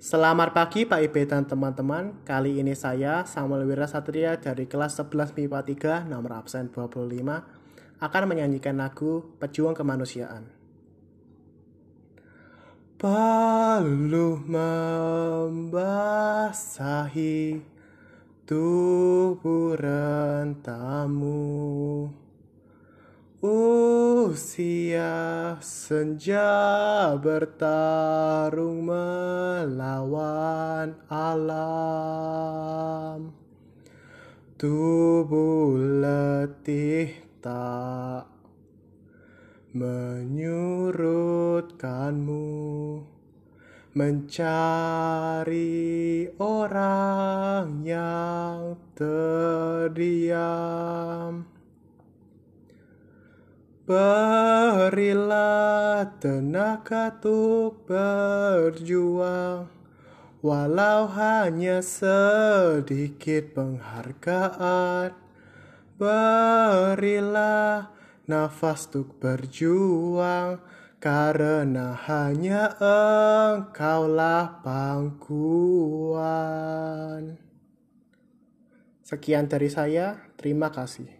Selamat pagi Pak Ibe dan teman-teman. Kali ini saya Samuel Wira Satria dari kelas 11 MIPA 3 nomor absen 25 akan menyanyikan lagu Pejuang Kemanusiaan. Peluh membasahi tubuh rentamu Usia senja bertarung melawan alam. Tubuh letih tak menyurutkanmu. Mencari orang yang terdiam Berilah tenaga untuk berjuang. Walau hanya sedikit penghargaan Berilah nafas untuk berjuang. Karena hanya engkaulah pangkuan. Sekian dari saya, terima kasih.